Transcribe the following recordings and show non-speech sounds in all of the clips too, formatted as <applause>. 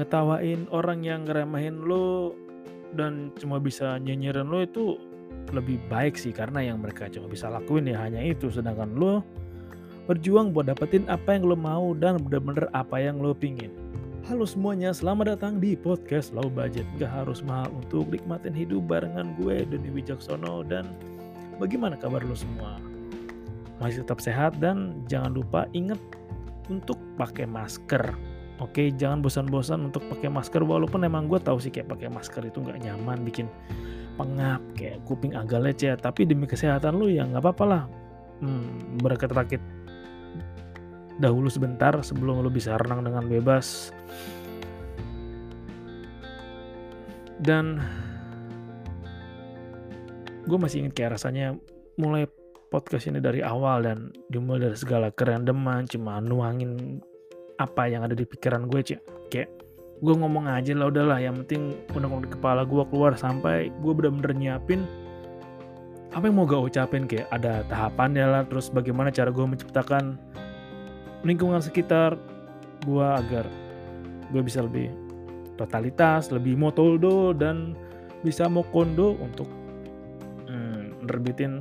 ngetawain orang yang ngeremehin lo dan cuma bisa nyinyirin lo itu lebih baik sih karena yang mereka cuma bisa lakuin ya hanya itu sedangkan lo berjuang buat dapetin apa yang lo mau dan bener-bener apa yang lo pingin. Halo semuanya, selamat datang di podcast Low Budget. Gak harus mahal untuk nikmatin hidup barengan gue, Doni Wijaksono. Dan bagaimana kabar lo semua? Masih tetap sehat dan jangan lupa inget untuk pakai masker. Oke, jangan bosan-bosan untuk pakai masker walaupun emang gue tahu sih kayak pakai masker itu nggak nyaman, bikin pengap, kayak kuping agak lecet. Tapi demi kesehatan lu ya nggak apa-apa lah. Hmm, berakit-rakit dahulu sebentar sebelum lu bisa renang dengan bebas. Dan gue masih ingat kayak rasanya mulai podcast ini dari awal dan dimulai dari segala kerandeman cuma nuangin apa yang ada di pikiran gue cek kayak gue ngomong aja lah udahlah yang penting undang di kepala gue keluar sampai gue bener-bener nyiapin apa yang mau gue ucapin. Kayak ada tahapan ya lah terus bagaimana cara gue menciptakan lingkungan sekitar gue agar gue bisa lebih totalitas lebih motoldo dan bisa mau kondo untuk hmm, nerbitin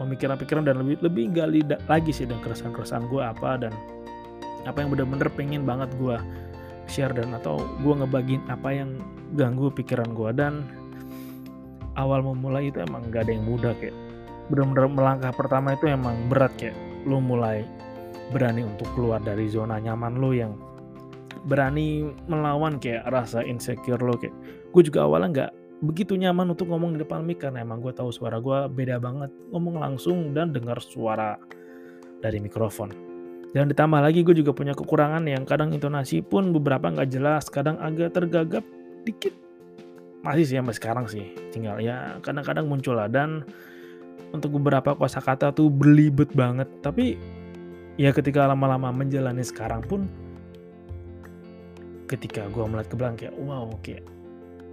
pemikiran-pikiran dan lebih lebih gali lagi sih dan keresahan-keresahan gue apa dan apa yang bener-bener pengen banget gue share dan atau gue ngebagiin apa yang ganggu pikiran gue dan awal memulai itu emang gak ada yang mudah kayak bener-bener melangkah pertama itu emang berat kayak lu mulai berani untuk keluar dari zona nyaman lo yang berani melawan kayak rasa insecure lo kayak gue juga awalnya nggak begitu nyaman untuk ngomong di depan mic karena emang gue tahu suara gue beda banget. Ngomong langsung dan dengar suara dari mikrofon dan ditambah lagi gue juga punya kekurangan yang kadang intonasi pun beberapa nggak jelas kadang agak tergagap dikit. Masih sih sampai sekarang sih tinggal ya kadang-kadang muncul lah. Dan untuk beberapa kosakata tuh berlibet banget. Tapi ya ketika lama-lama menjalani sekarang pun ketika gue melihat ke belakang kayak wow kayak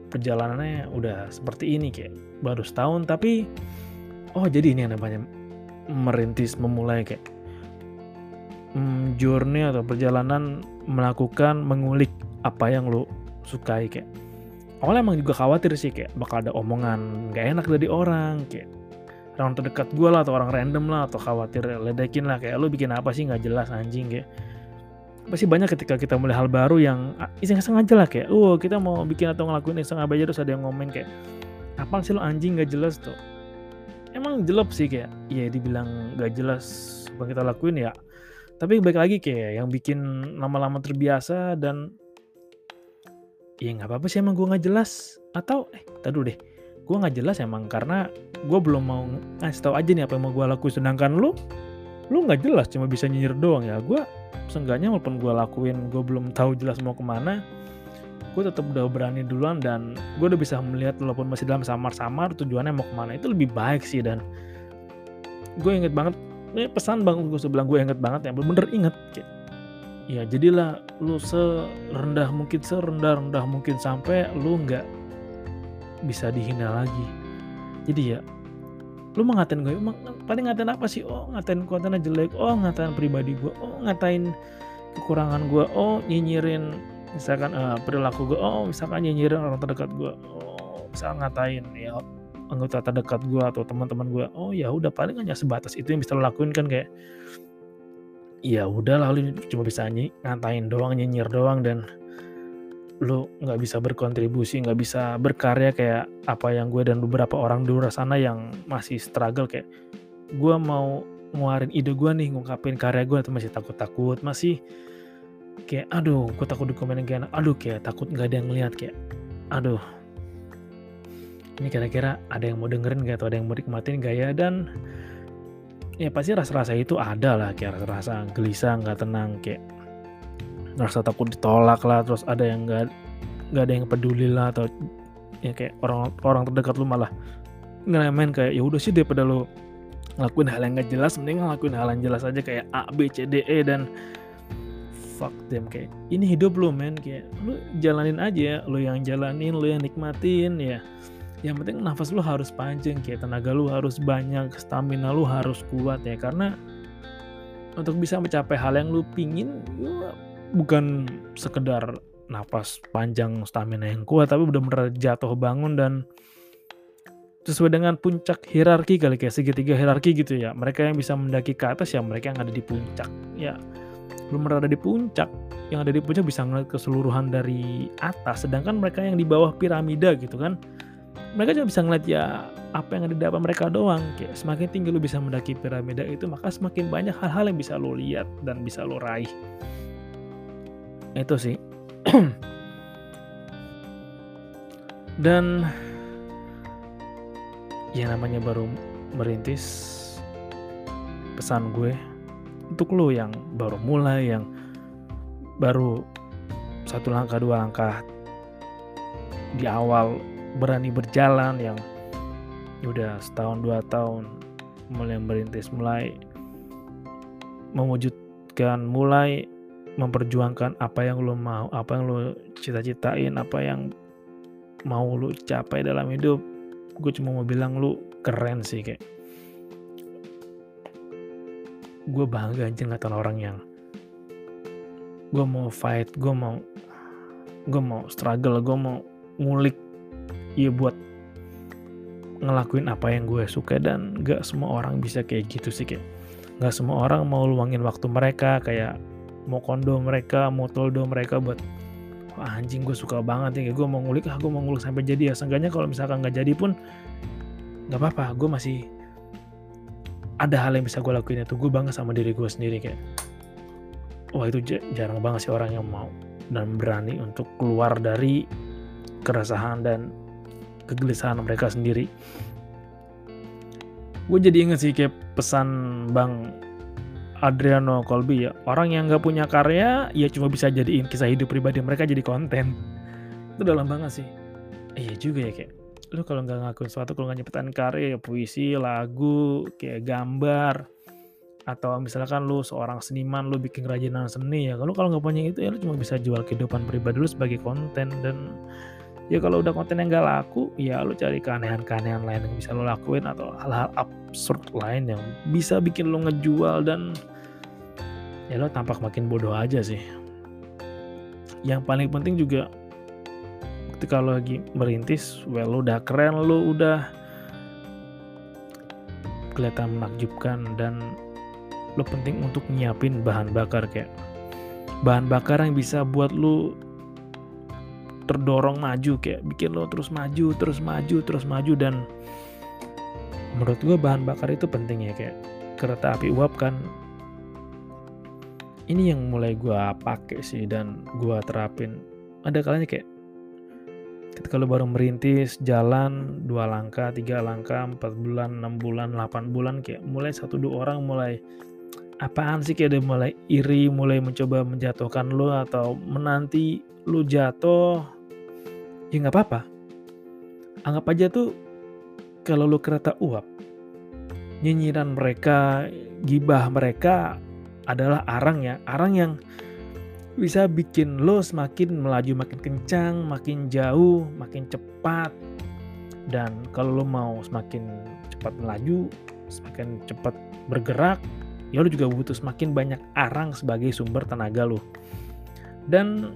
perjalanannya udah seperti ini kayak baru setahun. Tapi oh jadi ini yang namanya merintis memulai kayak hmm, journey atau perjalanan melakukan mengulik apa yang lo sukai kayak. Awalnya emang juga khawatir sih kayak bakal ada omongan gak enak dari orang kayak orang terdekat gue lah atau orang random lah atau khawatir ledekin lah kayak lu bikin apa sih nggak jelas anjing kayak. Pasti banyak ketika kita mulai hal baru yang iseng-iseng aja lah kayak oh kita mau bikin atau ngelakuin iseng aja terus ada yang ngomen kayak apa sih lo anjing nggak jelas tuh? Emang jelek sih kayak iya dibilang nggak jelas apa kita lakuin ya tapi baik lagi kayak yang bikin lama-lama terbiasa dan ya nggak apa-apa sih emang gue nggak jelas. Atau eh tadu deh. Gue nggak jelas emang karena gue belum mau ngasih tahu aja nih apa yang mau gue lakuin. Sedangkan lu lu nggak jelas cuma bisa nyinyir doang ya. Gue seenggaknya walaupun gue lakuin gue belum tahu jelas mau ke mana gue tetap udah berani duluan dan gue udah bisa melihat walaupun masih dalam samar-samar tujuannya mau ke mana. Itu lebih baik sih dan gue inget banget ini pesan bang gue sebelah gue inget banget ya bener-bener inget ya jadilah lu serendah mungkin serendah rendah mungkin sampai lu nggak bisa dihina lagi. Jadi ya lu mau ngatain gue paling ngatain apa sih? Oh ngatain kontennya jelek. Oh ngatain pribadi gue oh ngatain kekurangan gue oh nyinyirin misalkan uh, perilaku gue oh misalkan nyinyirin orang terdekat gue oh misal ngatain ya anggota terdekat gue atau teman-teman gue oh ya udah paling hanya sebatas itu yang bisa lo lakuin kan kayak ya udah lalu cuma bisa ngatain doang nyinyir doang dan lu nggak bisa berkontribusi nggak bisa berkarya kayak apa yang gue dan beberapa orang di luar sana yang masih struggle kayak gue mau ngeluarin ide gue nih ngungkapin karya gue tapi masih takut-takut masih kayak aduh gue takut dikomenin kayak aduh kayak takut nggak ada yang ngeliat kayak aduh ini kira-kira ada yang mau dengerin gak atau ada yang mau nikmatin gak ya? Dan ya pasti rasa-rasa itu ada lah kayak rasa gelisah nggak tenang kayak ngerasa takut ditolak lah terus ada yang nggak nggak ada yang peduli lah atau ya kayak orang orang terdekat lu malah ngeremen kayak ya udah sih daripada lu ngelakuin hal yang gak jelas mending ngelakuin hal yang jelas aja kayak A B C D E dan fuck them. Kayak ini hidup lu men. Kayak lu jalanin aja lu yang jalanin lu yang nikmatin ya yang penting nafas lu harus panjang kayak tenaga lu harus banyak stamina lu harus kuat ya. Karena untuk bisa mencapai hal yang lu pingin bukan sekedar napas panjang stamina yang kuat tapi benar-benar jatuh bangun dan sesuai dengan puncak hierarki kali kayak segitiga hierarki gitu ya. Mereka yang bisa mendaki ke atas ya mereka yang ada di puncak. Ya belum ada di puncak. Yang ada di puncak bisa ngeliat keseluruhan dari atas sedangkan mereka yang di bawah piramida gitu kan mereka juga bisa ngeliat ya apa yang ada di depan mereka doang. Kayak semakin tinggi lu bisa mendaki piramida itu maka semakin banyak hal-hal yang bisa lo lihat dan bisa lo raih. Itu sih. <clears throat> Dan ya namanya baru merintis pesan gue untuk lo yang baru mulai yang baru satu langkah dua langkah di awal berani berjalan yang udah setahun dua tahun mulai merintis mulai mewujudkan mulai memperjuangkan apa yang lo mau apa yang lo cita-citain apa yang mau lo capai dalam hidup. Gue cuma mau bilang lu keren sih kayak. Gue bangga aja ngeliatin orang yang gue mau fight gue mau gue mau struggle gue mau ngulik ya buat ngelakuin apa yang gue suka dan gak semua orang bisa kayak gitu sih kayak gak semua orang mau luangin waktu mereka kayak mau kondo mereka mau toldo mereka buat Wah, anjing gue suka banget ya gue mau ngulik ah gue mau ngulik sampai jadi ya. Seenggaknya kalau misalkan nggak jadi pun nggak apa-apa gue masih ada hal yang bisa gue lakuin itu. Gue bangga sama diri gue sendiri kayak wah itu jarang banget sih orang yang mau dan berani untuk keluar dari keresahan dan kegelisahan mereka sendiri. Gue jadi inget sih kayak pesan bang Adriano Colby ya orang yang nggak punya karya ya cuma bisa jadiin kisah hidup pribadi mereka jadi konten. <laughs> Itu dalam banget sih. Iya juga ya kayak lu kalau nggak ngakuin sesuatu kalau nggak nyepetan karya ya puisi lagu kayak gambar atau misalkan lu seorang seniman lu bikin kerajinan seni ya. Kalau kalau nggak punya itu ya lu cuma bisa jual kehidupan pribadi lu sebagai konten dan ya kalau udah konten yang gak laku ya lu cari keanehan-keanehan lain yang bisa lu lakuin atau hal-hal absurd lain yang bisa bikin lu ngejual dan ya lo tampak makin bodoh aja sih. Yang paling penting juga ketika lo lagi merintis well lo udah keren lo udah kelihatan menakjubkan dan lo penting untuk nyiapin bahan bakar kayak bahan bakar yang bisa buat lo terdorong maju kayak bikin lo terus maju terus maju terus maju dan menurut gue bahan bakar itu penting ya kayak kereta api uap kan. Ini yang mulai gue pakai sih dan gue terapin. Ada kalanya kayak ketika lo baru merintis jalan dua langkah tiga langkah empat bulan enam bulan delapan bulan kayak mulai satu dua orang mulai apaan sih kayak udah mulai iri mulai mencoba menjatuhkan lo atau menanti lo jatuh ya nggak apa-apa. Anggap aja tuh kalau lu kereta uap nyinyiran mereka gibah mereka adalah arang ya. Arang yang bisa bikin lo semakin melaju makin kencang makin jauh makin cepat. Dan kalau lo mau semakin cepat melaju semakin cepat bergerak ya lo juga butuh semakin banyak arang sebagai sumber tenaga lo. Dan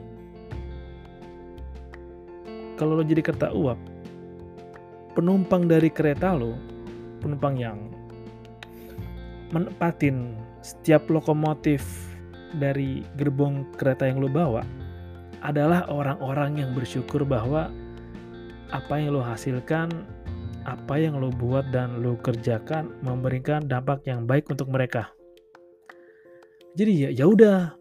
kalau lo jadi kereta uap, penumpang dari kereta lo, penumpang yang menempatin setiap lokomotif dari gerbong kereta yang lo bawa adalah orang-orang yang bersyukur bahwa apa yang lo hasilkan, apa yang lo buat dan lo kerjakan memberikan dampak yang baik untuk mereka. Jadi ya ya udah,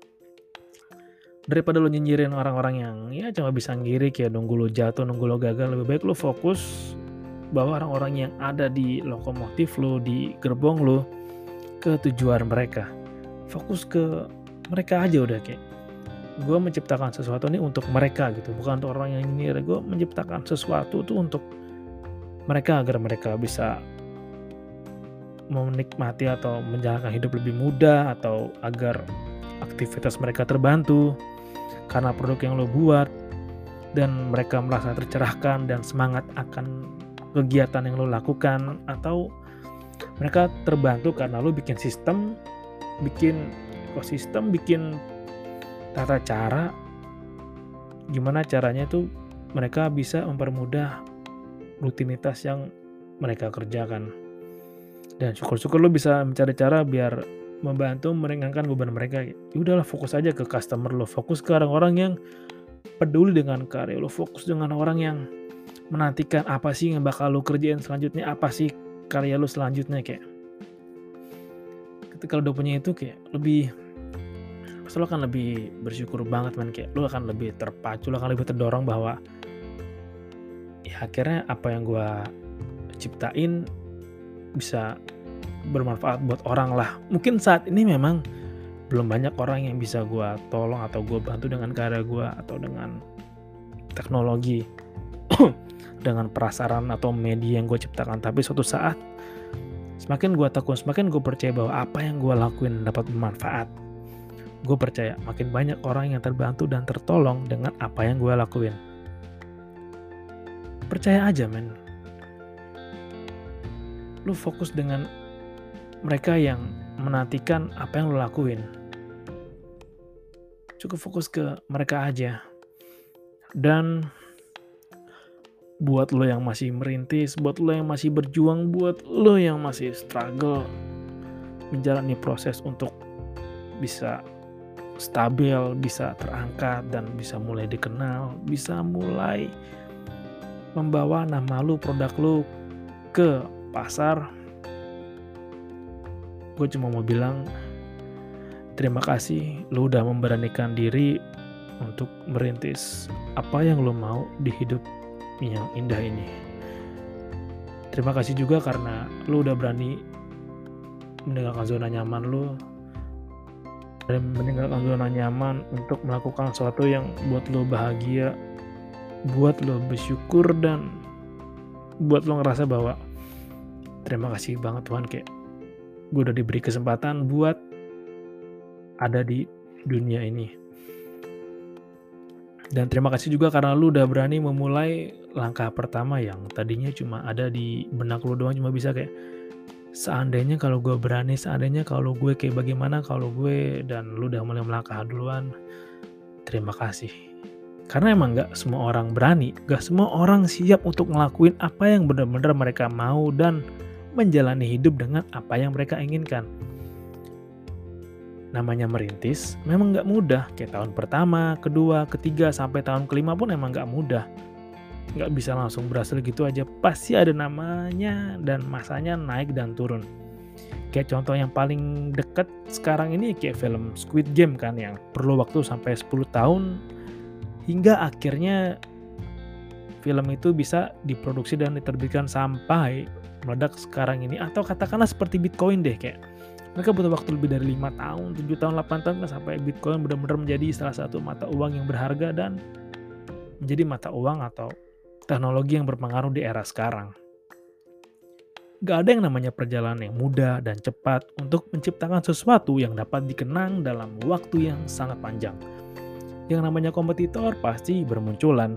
daripada lo nyinyirin orang-orang yang ya cuma bisa ngiri kayak nunggu lo jatuh nunggu lo gagal lebih baik lo fokus bahwa orang-orang yang ada di lokomotif lo di gerbong lo ke tujuan mereka. Fokus ke mereka aja udah kayak gue menciptakan sesuatu ini untuk mereka gitu. Bukan untuk orang yang nyinyir. Gue menciptakan sesuatu tuh untuk mereka agar mereka bisa menikmati atau menjalankan hidup lebih mudah atau agar aktivitas mereka terbantu karena produk yang lo buat dan mereka merasa tercerahkan dan semangat akan kegiatan yang lo lakukan atau mereka terbantu karena lo bikin sistem, bikin ekosistem, bikin tata cara gimana caranya tuh mereka bisa mempermudah rutinitas yang mereka kerjakan. Dan syukur-syukur lo bisa mencari cara biar membantu meringankan beban mereka. Ya udahlah fokus aja ke customer lo, fokus ke orang-orang yang peduli dengan karya lo, fokus dengan orang yang menantikan apa sih yang bakal lo kerjain selanjutnya, apa sih karya lo selanjutnya kayak. Ketika lo udah punya itu kayak lebih pasti lo akan lebih bersyukur banget man kayak lo akan lebih terpacu lo akan lebih terdorong bahwa ya akhirnya apa yang gue ciptain bisa bermanfaat buat orang lah mungkin saat ini memang belum banyak orang yang bisa gue tolong atau gue bantu dengan karya gue atau dengan teknologi <clears throat> dengan prasaran atau media yang gue ciptakan tapi suatu saat semakin gue tekun semakin gue percaya bahwa apa yang gue lakuin dapat bermanfaat gue percaya makin banyak orang yang terbantu dan tertolong dengan apa yang gue lakuin. Percaya aja men. Lu fokus dengan mereka yang menantikan apa yang lu lakuin. Cukup fokus ke mereka aja. Dan buat lo yang masih merintis, buat lo yang masih berjuang, buat lo yang masih struggle menjalani proses untuk bisa stabil, bisa terangkat dan bisa mulai dikenal, bisa mulai membawa nama lu, produk lu ke pasar. Gue cuma mau bilang terima kasih lu udah memberanikan diri untuk merintis apa yang lu mau di hidup yang indah ini. Terima kasih juga karena lu udah berani meninggalkan zona nyaman lu dan meninggalkan zona nyaman untuk melakukan sesuatu yang buat lo bahagia, buat lo bersyukur dan buat lo ngerasa bahwa terima kasih banget Tuhan kayak gue udah diberi kesempatan buat ada di dunia ini. Dan terima kasih juga karena lu udah berani memulai langkah pertama yang tadinya cuma ada di benak lu doang cuma bisa kayak seandainya kalau gue berani, seandainya kalau gue kayak bagaimana kalau gue dan lu udah mulai melangkah duluan, terima kasih. Karena emang gak semua orang berani, gak semua orang siap untuk ngelakuin apa yang benar-benar mereka mau dan menjalani hidup dengan apa yang mereka inginkan. Namanya merintis memang gak mudah, kayak tahun pertama, kedua, ketiga, sampai tahun kelima pun emang gak mudah. Nggak bisa langsung berhasil gitu aja. Pasti ada namanya dan masanya naik dan turun. Kayak contoh yang paling deket sekarang ini kayak film Squid Game kan yang perlu waktu sampai 10 tahun hingga akhirnya film itu bisa diproduksi dan diterbitkan sampai meledak sekarang ini atau katakanlah seperti Bitcoin deh kayak mereka butuh waktu lebih dari lima tahun, 7 tahun, 8 tahun kan sampai Bitcoin benar-benar menjadi salah satu mata uang yang berharga dan menjadi mata uang atau teknologi yang berpengaruh di era sekarang. Gak ada yang namanya perjalanan yang mudah dan cepat untuk menciptakan sesuatu yang dapat dikenang dalam waktu yang sangat panjang. Yang namanya kompetitor pasti bermunculan,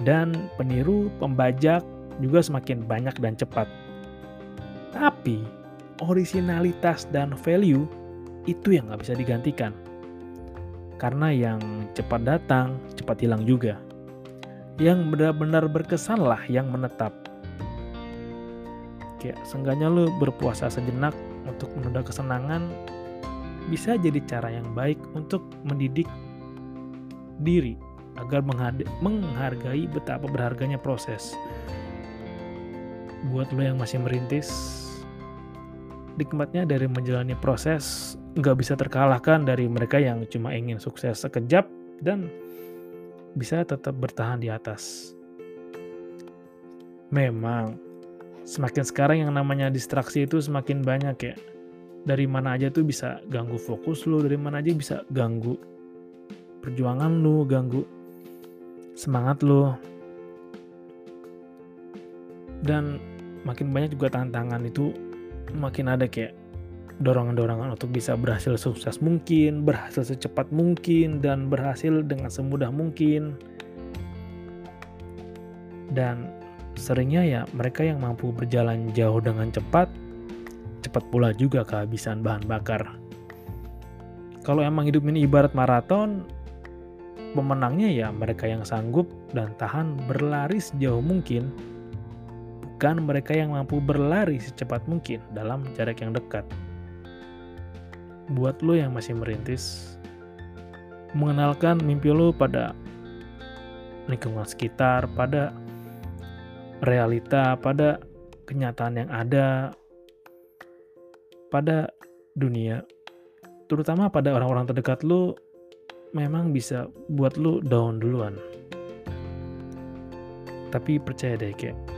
dan peniru, pembajak juga semakin banyak dan cepat. Tapi, originalitas dan value itu yang gak bisa digantikan. Karena yang cepat datang, cepat hilang juga yang benar-benar berkesan lah yang menetap. Kayak seenggaknya lu berpuasa sejenak untuk menunda kesenangan bisa jadi cara yang baik untuk mendidik diri agar menghargai betapa berharganya proses. Buat lo yang masih merintis, nikmatnya dari menjalani proses nggak bisa terkalahkan dari mereka yang cuma ingin sukses sekejap dan bisa tetap bertahan di atas. Memang, semakin sekarang yang namanya distraksi itu semakin banyak ya. Dari mana aja tuh bisa ganggu fokus lu, dari mana aja bisa ganggu perjuangan lu, ganggu semangat lu. Dan makin banyak juga tantangan itu makin ada kayak dorongan-dorongan untuk bisa berhasil sukses mungkin, berhasil secepat mungkin, dan berhasil dengan semudah mungkin. Dan seringnya ya mereka yang mampu berjalan jauh dengan cepat, cepat pula juga kehabisan bahan bakar. Kalau emang hidup ini ibarat maraton, pemenangnya ya mereka yang sanggup dan tahan berlari sejauh mungkin, bukan mereka yang mampu berlari secepat mungkin dalam jarak yang dekat. Buat lo yang masih merintis, mengenalkan mimpi lo pada lingkungan sekitar, pada realita, pada kenyataan yang ada, pada dunia, terutama pada orang-orang terdekat lo memang bisa buat lu down duluan. Tapi percaya deh kayak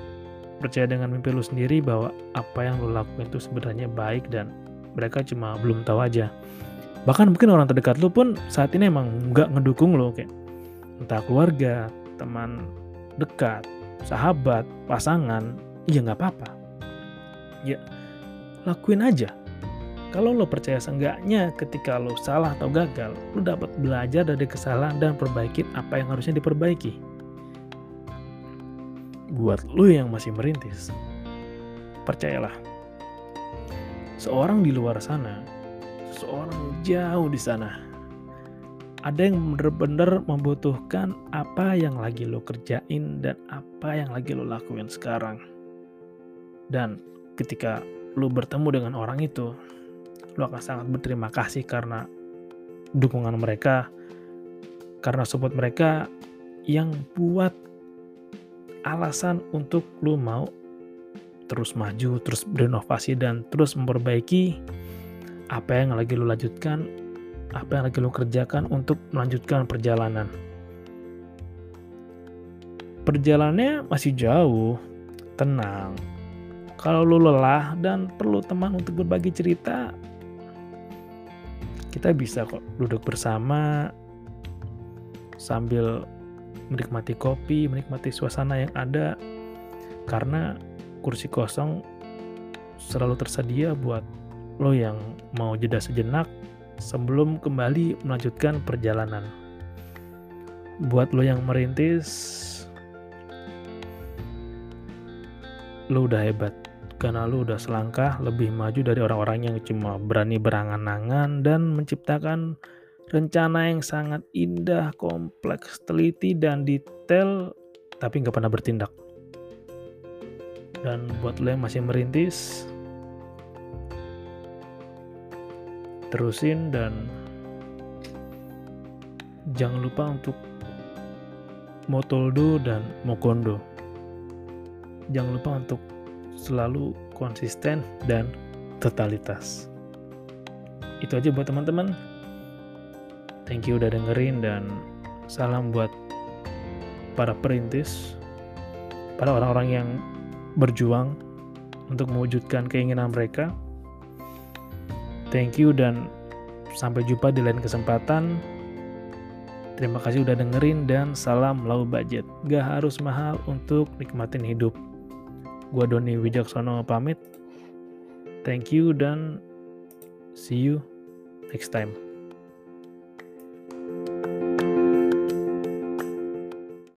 percaya dengan mimpi lu sendiri bahwa apa yang lu lakuin itu sebenarnya baik dan mereka cuma belum tahu aja. Bahkan mungkin orang terdekat lu pun saat ini emang nggak ngedukung lu kayak entah keluarga, teman dekat, sahabat, pasangan, ya nggak apa-apa. Ya lakuin aja kalau lo percaya seenggaknya ketika lo salah atau gagal, lo dapat belajar dari kesalahan dan perbaikin apa yang harusnya diperbaiki. Buat lo yang masih merintis, percayalah, seorang di luar sana, seorang jauh di sana, ada yang benar-benar membutuhkan apa yang lagi lo kerjain dan apa yang lagi lo lakuin sekarang. Dan ketika lo bertemu dengan orang itu, lo akan sangat berterima kasih karena dukungan mereka, karena support mereka yang buat alasan untuk lo mau terus maju, terus berinovasi dan terus memperbaiki apa yang lagi lo lanjutkan, apa yang lagi lo kerjakan untuk melanjutkan perjalanan. Perjalanannya masih jauh, tenang. Kalau lo lelah dan perlu teman untuk berbagi cerita, kita bisa kok duduk bersama sambil menikmati kopi, menikmati suasana yang ada karena kursi kosong selalu tersedia buat lo yang mau jeda sejenak sebelum kembali melanjutkan perjalanan. Buat lo yang merintis, lo udah hebat karena lu udah selangkah lebih maju dari orang-orang yang cuma berani berangan-angan dan menciptakan rencana yang sangat indah, kompleks, teliti, dan detail, tapi nggak pernah bertindak. Dan buat lo yang masih merintis, terusin dan jangan lupa untuk motoldo dan mokondo. Jangan lupa untuk selalu konsisten dan totalitas. Itu aja buat teman-teman. Thank you udah dengerin dan salam buat para perintis, para orang-orang yang berjuang untuk mewujudkan keinginan mereka. Thank you dan sampai jumpa di lain kesempatan. Terima kasih udah dengerin dan salam low budget. Gak harus mahal untuk nikmatin hidup. Gua Doni Wijaksono pamit. Thank you dan see you next time.